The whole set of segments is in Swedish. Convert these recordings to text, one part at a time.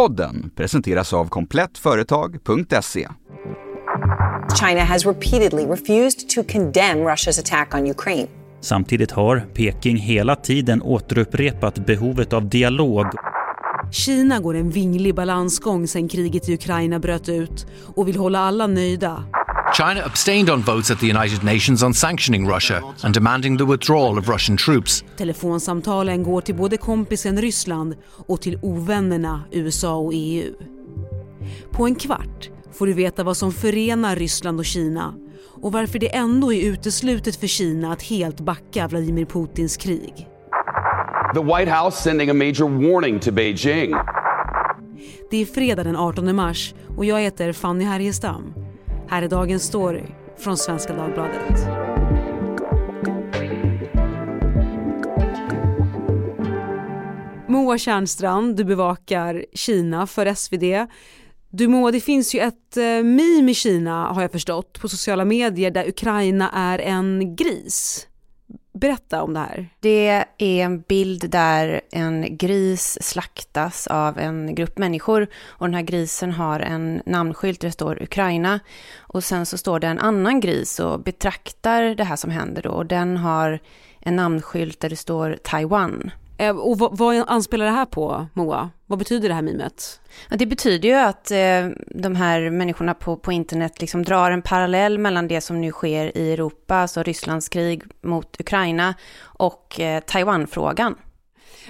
Podden presenteras av komplettföretag.se. China has repeatedly refused to condemn Russia's attack on Ukraine. Samtidigt har Peking hela tiden återupprepat behovet av dialog. Kina går en vinglig balansgång sedan kriget i Ukraina bröt ut och vill hålla alla nöjda. China abstained on votes at the United Nations on sanctioning Russia and demanding the withdrawal of Russian troops. Telefonsamtalen går till både kompisen Ryssland och till ovännerna USA och EU. På en kvart får du veta vad som förenar Ryssland och Kina och varför det ändå är uteslutet för Kina att helt backa Vladimir Putins krig. The White House sending a major warning to Beijing. Det är fredag den 18 mars och jag heter Fanny Härgestam. Här är dagens story från Svenska Dagbladet. Moa Kärnstrand, du bevakar Kina för SvD. Du Moa, det finns ju ett eh, meme i Kina har jag förstått på sociala medier där Ukraina är en gris. Berätta om det här. Det är en bild där en gris slaktas av en grupp människor och den här grisen har en namnskylt där det står Ukraina och sen så står det en annan gris och betraktar det här som händer då och den har en namnskylt där det står Taiwan. Eh, och vad, vad anspelar det här på, Moa? Vad betyder det här mimet? Det betyder ju att eh, de här människorna på, på internet liksom drar en parallell mellan det som nu sker i Europa, alltså Rysslands krig mot Ukraina, och eh, Taiwanfrågan.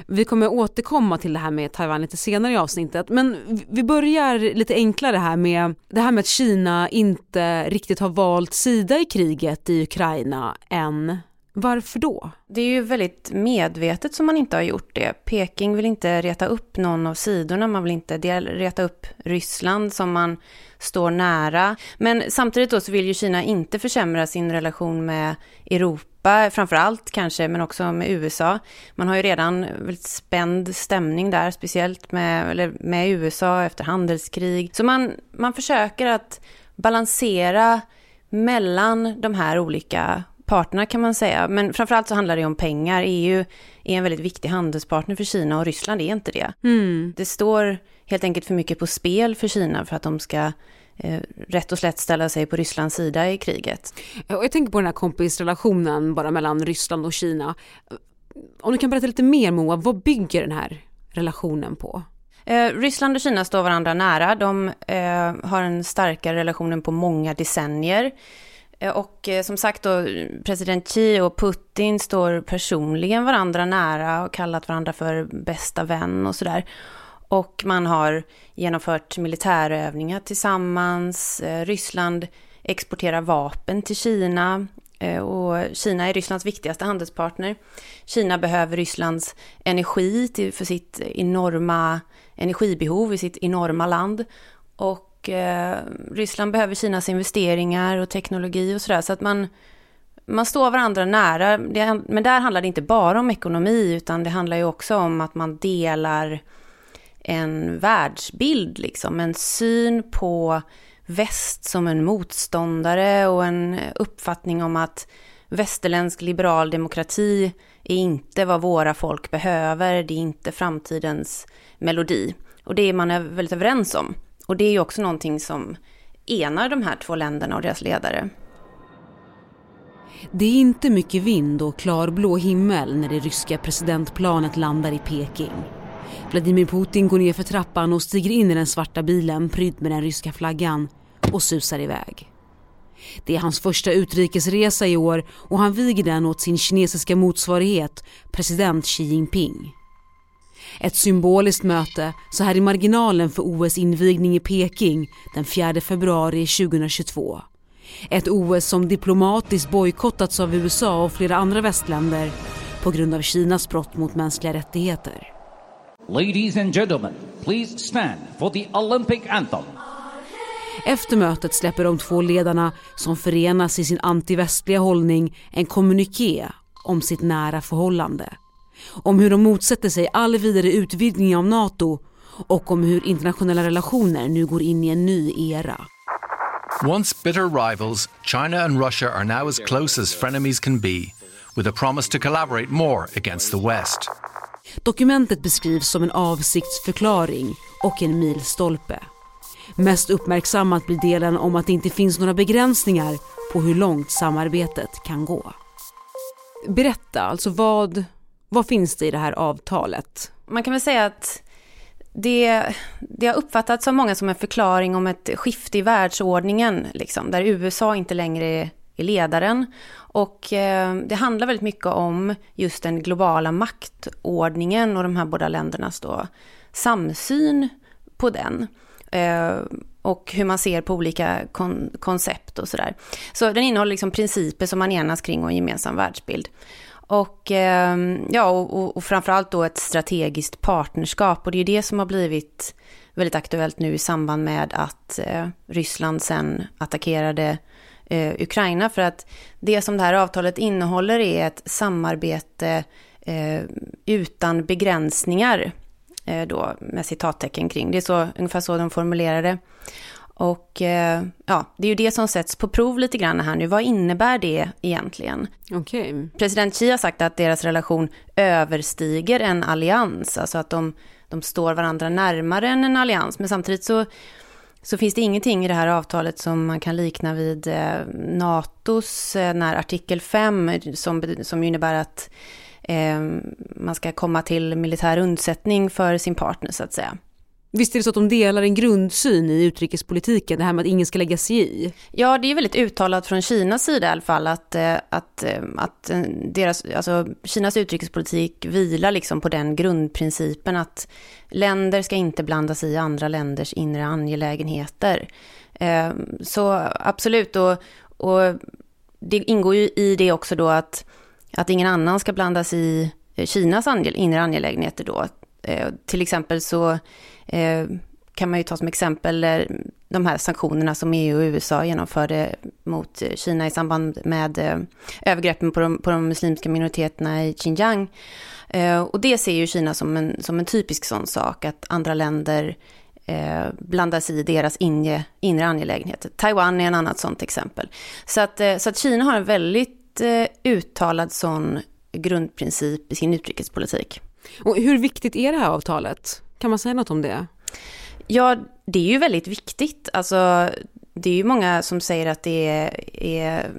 Vi kommer återkomma till det här med Taiwan lite senare i avsnittet, men vi börjar lite enklare här med det här med att Kina inte riktigt har valt sida i kriget i Ukraina än. Varför då? Det är ju väldigt medvetet som man inte har gjort det. Peking vill inte reta upp någon av sidorna, man vill inte reta upp Ryssland som man står nära. Men samtidigt då så vill ju Kina inte försämra sin relation med Europa, framför allt kanske, men också med USA. Man har ju redan väldigt spänd stämning där, speciellt med, eller med USA efter handelskrig. Så man, man försöker att balansera mellan de här olika parterna kan man säga. Men framförallt så handlar det om pengar. EU är en väldigt viktig handelspartner för Kina och Ryssland är inte det. Mm. Det står helt enkelt för mycket på spel för Kina för att de ska eh, rätt och slätt ställa sig på Rysslands sida i kriget. Jag tänker på den här kompisrelationen bara mellan Ryssland och Kina. Om du kan berätta lite mer Moa, vad bygger den här relationen på? Eh, Ryssland och Kina står varandra nära. De eh, har en starkare relation på många decennier. Eh, och eh, som sagt då, president Xi och Putin står personligen varandra nära och kallat varandra för bästa vän och sådär. Och man har genomfört militärövningar tillsammans. Eh, Ryssland exporterar vapen till Kina och Kina är Rysslands viktigaste handelspartner. Kina behöver Rysslands energi till, för sitt enorma energibehov i sitt enorma land. Och och eh, Ryssland behöver Kinas investeringar och teknologi och sådär. Så att man, man står varandra nära. Det, men där handlar det inte bara om ekonomi utan det handlar ju också om att man delar en världsbild, liksom. En syn på väst som en motståndare och en uppfattning om att västerländsk liberal demokrati är inte vad våra folk behöver, det är inte framtidens melodi. Och det är man väldigt överens om. Och det är ju också någonting som enar de här två länderna och deras ledare. Det är inte mycket vind och klarblå himmel när det ryska presidentplanet landar i Peking. Vladimir Putin går ner för trappan och stiger in i den svarta bilen prydd med den ryska flaggan och susar iväg. Det är hans första utrikesresa i år och han viger den åt sin kinesiska motsvarighet, president Xi Jinping. Ett symboliskt möte så här i marginalen för OS-invigning i Peking den 4 februari 2022. Ett OS som diplomatiskt bojkottats av USA och flera andra västländer på grund av Kinas brott mot mänskliga rättigheter. Ladies and gentlemen, please stand for the Olympic anthem. Efter mötet släpper de två ledarna som förenas i sin antivästliga hållning en kommuniké om sitt nära förhållande om hur de motsätter sig all vidare utvidgning av NATO och om hur internationella relationer nu går in i en ny era. Once bitter rivals, China and Russia are now as close as frenemies can be, with a promise to collaborate more against the West. Dokumentet beskrivs som en avsiktsförklaring och en milstolpe. Mest uppmärksammat blir delen om att det inte finns några begränsningar på hur långt samarbetet kan gå. Berätta, alltså vad, vad finns det i det här avtalet? Man kan väl säga att det, det har uppfattats av många som en förklaring om ett skifte i världsordningen, liksom, där USA inte längre är, ledaren. Och eh, det handlar väldigt mycket om just den globala maktordningen och de här båda ländernas då samsyn på den. Eh, och hur man ser på olika kon koncept och sådär. Så den innehåller liksom principer som man enas kring och en gemensam världsbild. Och, ehm, ja, och, och framförallt då ett strategiskt partnerskap. Och det är det som har blivit väldigt aktuellt nu i samband med att eh, Ryssland sen attackerade eh, Ukraina. För att det som det här avtalet innehåller är ett samarbete eh, utan begränsningar. Då, med citattecken kring. Det är så, ungefär så de formulerar det. Och eh, ja, det är ju det som sätts på prov lite grann här nu. Vad innebär det egentligen? Okay. President Xi har sagt att deras relation överstiger en allians, alltså att de, de står varandra närmare än en allians. Men samtidigt så, så finns det ingenting i det här avtalet som man kan likna vid eh, NATOs eh, när artikel 5, som, som innebär att eh, man ska komma till militär undsättning för sin partner så att säga. Visst är det så att de delar en grundsyn i utrikespolitiken, det här med att ingen ska lägga sig i? Ja, det är väldigt uttalat från Kinas sida i alla fall att, eh, att, eh, att eh, deras, alltså, Kinas utrikespolitik vilar liksom på den grundprincipen att länder ska inte blanda sig i andra länders inre angelägenheter. Så absolut, och, och det ingår ju i det också då att, att ingen annan ska blanda sig i Kinas inre angelägenheter då. Eh, till exempel så eh, kan man ju ta som exempel eh, de här sanktionerna som EU och USA genomförde mot Kina i samband med övergreppen på de, på de muslimska minoriteterna i Xinjiang. Och det ser ju Kina som en, som en typisk sån sak, att andra länder eh, blandar sig i deras inre, inre angelägenheter. Taiwan är en annat sånt exempel. Så att, så att Kina har en väldigt uttalad sån grundprincip i sin utrikespolitik. Och hur viktigt är det här avtalet? Kan man säga något om det? Ja, det är ju väldigt viktigt. Alltså, det är ju många som säger att det är, är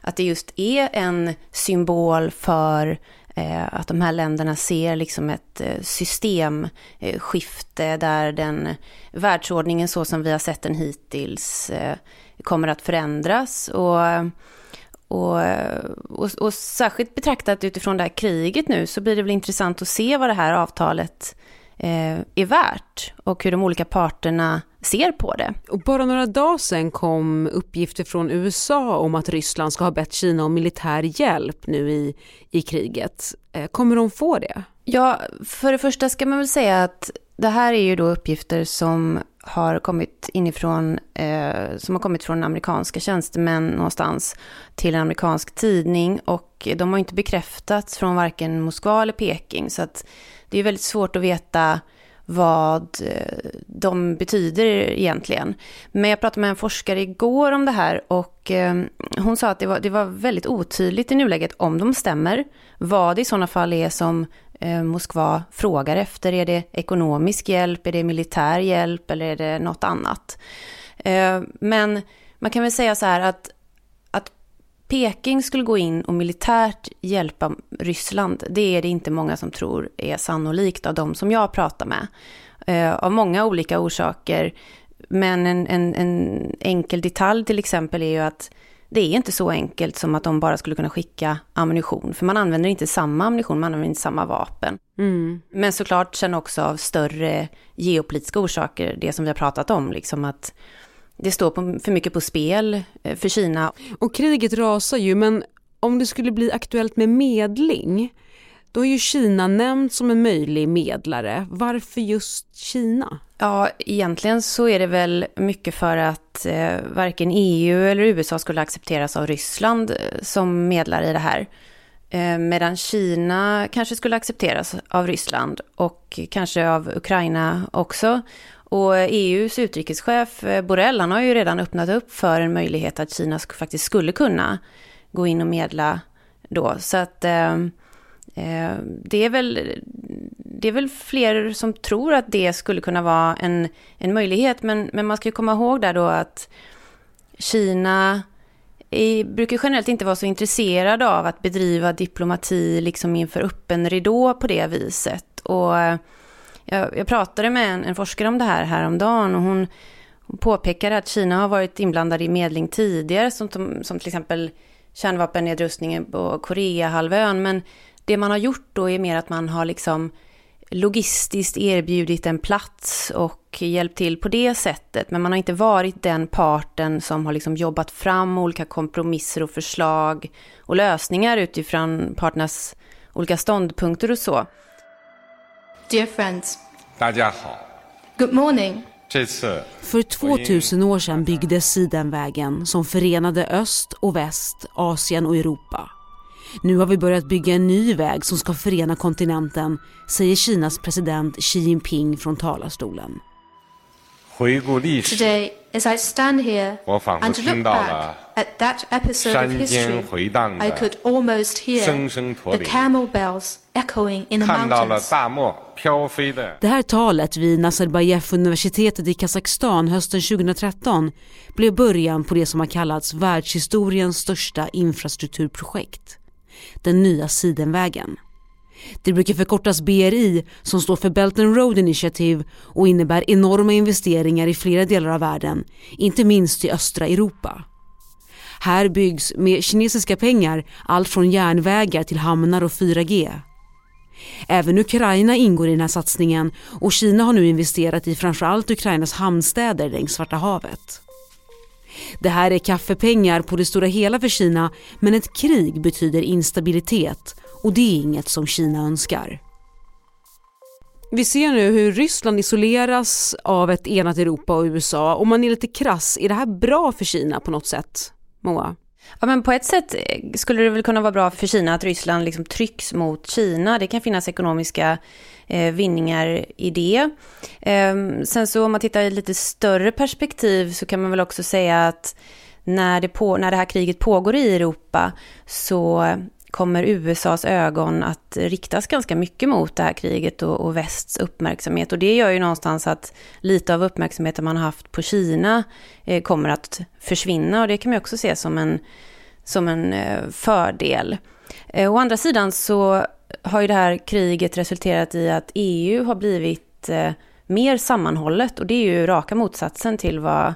att det just är en symbol för eh, att de här länderna ser liksom ett eh, systemskifte där den världsordningen så som vi har sett den hittills eh, kommer att förändras. Och, och, och, och, särskilt betraktat utifrån det här kriget nu så blir det väl intressant att se vad det här avtalet eh, är värt och hur de olika parterna ser på det. Och bara några dagar sedan kom uppgifter från USA om att Ryssland ska ha bett Kina om militär hjälp nu i, i kriget. Eh, kommer de få det? Ja, för det första ska man väl säga att det här är ju då uppgifter som har kommit inifrån, eh, som har kommit från amerikanska tjänstemän någonstans till en amerikansk tidning och de har inte bekräftats från varken Moskva eller Peking så att det är väldigt svårt att veta vad eh, de betyder egentligen. Men jag pratade med en forskare igår om det här och eh, hon sa att det var, det var väldigt otydligt i nuläget om de stämmer. Vad det i sådana fall är som Eh, Moskva frågar efter. Är det ekonomisk hjälp, är det militär hjälp eller är det något annat? Eh, men man kan väl säga så här att Peking skulle gå in och militärt hjälpa Ryssland, det är det inte många som tror är sannolikt av de som jag pratar med. Eh, av många olika orsaker. Men en, en, en, enkel detalj till exempel är ju att det är inte så enkelt som att de bara skulle kunna skicka ammunition. För man använder inte samma ammunition, man använder inte samma vapen. Mm. Men såklart sen också av större geopolitiska orsaker, det som vi har pratat om, liksom att det står på, för mycket på spel eh, för Kina. Och kriget rasar ju, men om det skulle bli aktuellt med medling, då är ju Kina nämnt som en möjlig medlare. Varför just Kina? Ja, egentligen så är det väl mycket för att eh, varken EU eller USA skulle accepteras av Ryssland eh, som medlare i det här. Eh, medan Kina kanske skulle accepteras av Ryssland och kanske av Ukraina också. Och EUs utrikeschef eh, Borrell, han har ju redan öppnat upp för en möjlighet att Kina faktiskt skulle kunna gå in och medla då. Så att, Eh, Eh, det, är väl, det är väl fler som tror att det skulle kunna vara en, en möjlighet, men, men man ska ju komma ihåg där då att Kina är, brukar generellt inte vara så intresserade av att bedriva diplomati liksom inför öppen ridå på det viset. Och eh, jag, jag pratade med en, en, forskare om det här häromdagen och hon, hon påpekade att Kina har varit inblandad i medling tidigare, som, som till exempel kärnvapennedrustningen på Koreahalvön, men det man har gjort då är mer att man har liksom logistiskt erbjudit en plats och hjälpt till på det sättet. Men man har inte varit den parten som har liksom jobbat fram olika kompromisser och förslag och lösningar utifrån parternas olika ståndpunkter och så. Dear friends. Good morning. För 2000 år sedan byggdes Sidenvägen som förenade öst och väst, Asien och Europa. Nu har vi börjat bygga en ny väg som ska förena kontinenten, säger Kinas president Xi Jinping från talarstolen. Today, as I stand here and look back at that episode of history, I could almost hear the camel bells echoing in the mountains. Det här talet vid Nazarbayev-universitetet i Kazakstan hösten 2013 blev början på det som har kallats världshistoriens största infrastrukturprojekt den nya Sidenvägen. Det brukar förkortas BRI som står för Belt and Road Initiative och innebär enorma investeringar i flera delar av världen, inte minst i östra Europa. Här byggs med kinesiska pengar allt från järnvägar till hamnar och 4G. Även Ukraina ingår i den här satsningen och Kina har nu investerat i framförallt Ukrainas hamnstäder längs Svarta havet. Det här är kaffepengar på det stora hela för Kina men ett krig betyder instabilitet och det är inget som Kina önskar. Vi ser nu hur Ryssland isoleras av ett enat Europa och USA. Om man är lite krass, är det här bra för Kina på något sätt? Moa? Ja, men på ett sätt eh, skulle det väl kunna vara bra för Kina att Ryssland liksom trycks mot Kina. Det kan finnas ekonomiska eh, vinningar i det. Eh, sen så om man tittar i lite större perspektiv så kan man väl också säga att när det, på, när det här kriget pågår i Europa så kommer USAs ögon att riktas ganska mycket mot det här kriget och, och västs uppmärksamhet. Och det gör ju någonstans att lite av uppmärksamheten man har haft på Kina eh, kommer att försvinna. Och det kan man också se som en, som en eh, fördel. Eh, å andra sidan så har ju det här kriget resulterat i att EU har blivit eh, mer sammanhållet. Och det är ju raka motsatsen till vad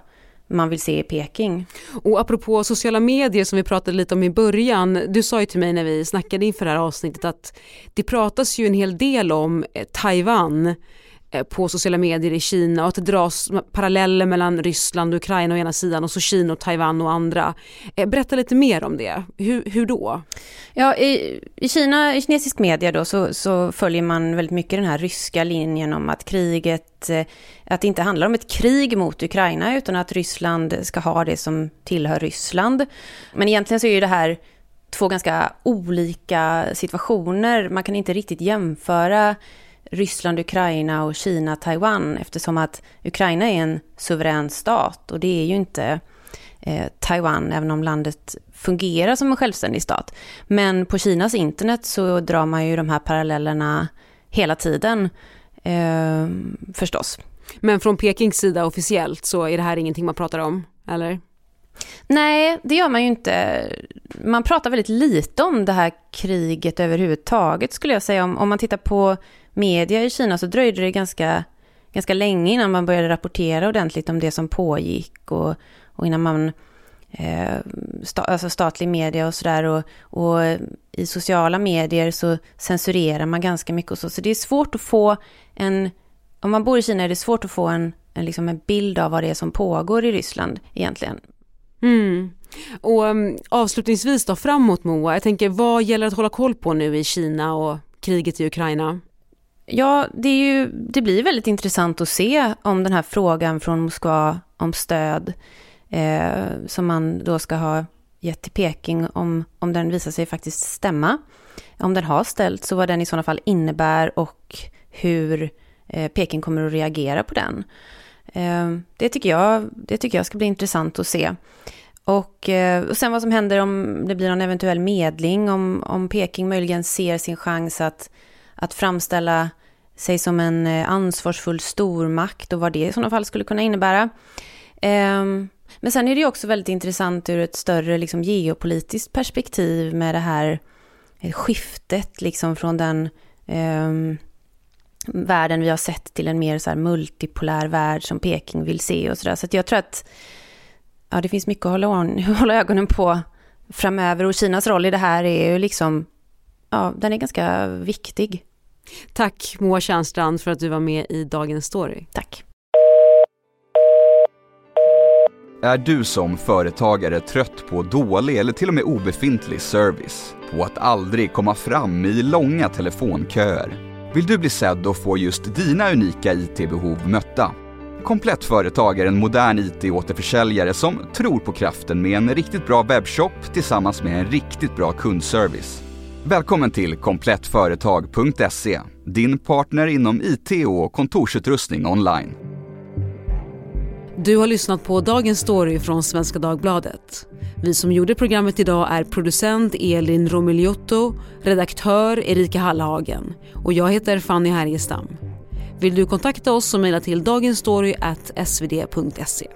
man vill se i Peking. Och apropå sociala medier som vi pratade lite om i början. Du sa ju till mig när vi snackade inför det här avsnittet att det pratas ju en hel del om eh, Taiwan Eh, på sociala medier i Kina och att det dras paralleller mellan Ryssland och Ukraina å ena sidan och så Kina och Taiwan och andra. Eh, berätta lite mer om det. Hur, hur då? Ja, i, i, Kina, i kinesisk media då så, så, följer man väldigt mycket den här ryska linjen om att kriget, eh, att det inte handlar om ett krig mot Ukraina utan att Ryssland ska ha det som tillhör Ryssland. Men egentligen så är ju det här två ganska olika situationer. Man kan inte riktigt jämföra Ryssland, Ukraina och Kina, Taiwan eftersom att Ukraina är en suverän stat och det är ju inte eh, Taiwan även om landet fungerar som en självständig stat. Men på Kinas internet så drar man ju de här parallellerna hela tiden eh, förstås. Men från Pekings sida officiellt så är det här ingenting man pratar om, eller? Nej, det gör man ju inte. Man pratar väldigt lite om det här kriget överhuvudtaget skulle jag säga. Om, om man tittar på media i Kina så dröjde det ganska, ganska länge innan man började rapportera ordentligt om det som pågick och, och innan man eh, sta, alltså statlig media och sådär och, och i sociala medier så censurerar man ganska mycket och så. Så det är svårt att få en, om man bor i Kina är det svårt att få en, en, liksom en bild av vad det är som pågår i Ryssland egentligen. Mm. Och um, avslutningsvis då framåt Moa, jag tänker vad gäller att hålla koll på nu i Kina och kriget i Ukraina? Ja, det, är ju, det blir väldigt intressant att se om den här frågan från Moskva om stöd eh, som man då ska ha gett till Peking, om, om den visar sig faktiskt stämma. Om den har ställt, så vad den i sådana fall innebär och hur eh, Peking kommer att reagera på den. Eh, det, tycker jag, det tycker jag ska bli intressant att se. Och, eh, och sen vad som händer om det blir någon eventuell medling, om, om Peking möjligen ser sin chans att, att framställa sig som en eh, ansvarsfull stormakt och vad det i sådana fall skulle kunna innebära. Ehm, men sen är det också väldigt intressant ur ett större liksom, geopolitiskt perspektiv med det här eh, skiftet liksom, från den ehm, världen vi har sett till en mer så här, multipolär värld som Peking vill se och sådär. Så, så jag tror att ja, det finns mycket att hålla, hålla ögonen på framöver och Kinas roll i det här är ju liksom, ja, den är ganska viktig. Tack Moa Tjärnstrand för att du var med i Dagens Story. Tack. Är du som företagare trött på dålig eller till och med obefintlig service? På att aldrig komma fram i långa telefonköer? Vill du bli sedd och få just dina unika IT-behov mötta? Komplett Företag är en modern IT-återförsäljare som tror på kraften med en riktigt bra webbshop tillsammans med en riktigt bra kundservice. Välkommen till komplettföretag.se, din partner inom IT och kontorsutrustning online. Du har lyssnat på Dagens Story från Svenska Dagbladet. Vi som gjorde programmet idag är producent Elin Romiliotto, redaktör Erika Hallhagen och jag heter Fanny Härgestam. Vill du kontakta oss så mejla till dagensstory.svd.se.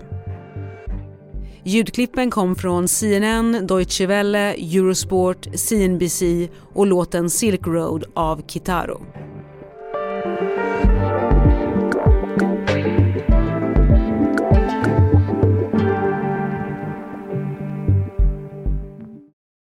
Ljudklippen kom från CNN, Deutsche Welle, Eurosport, CNBC och låten Silk Road av Kitaro.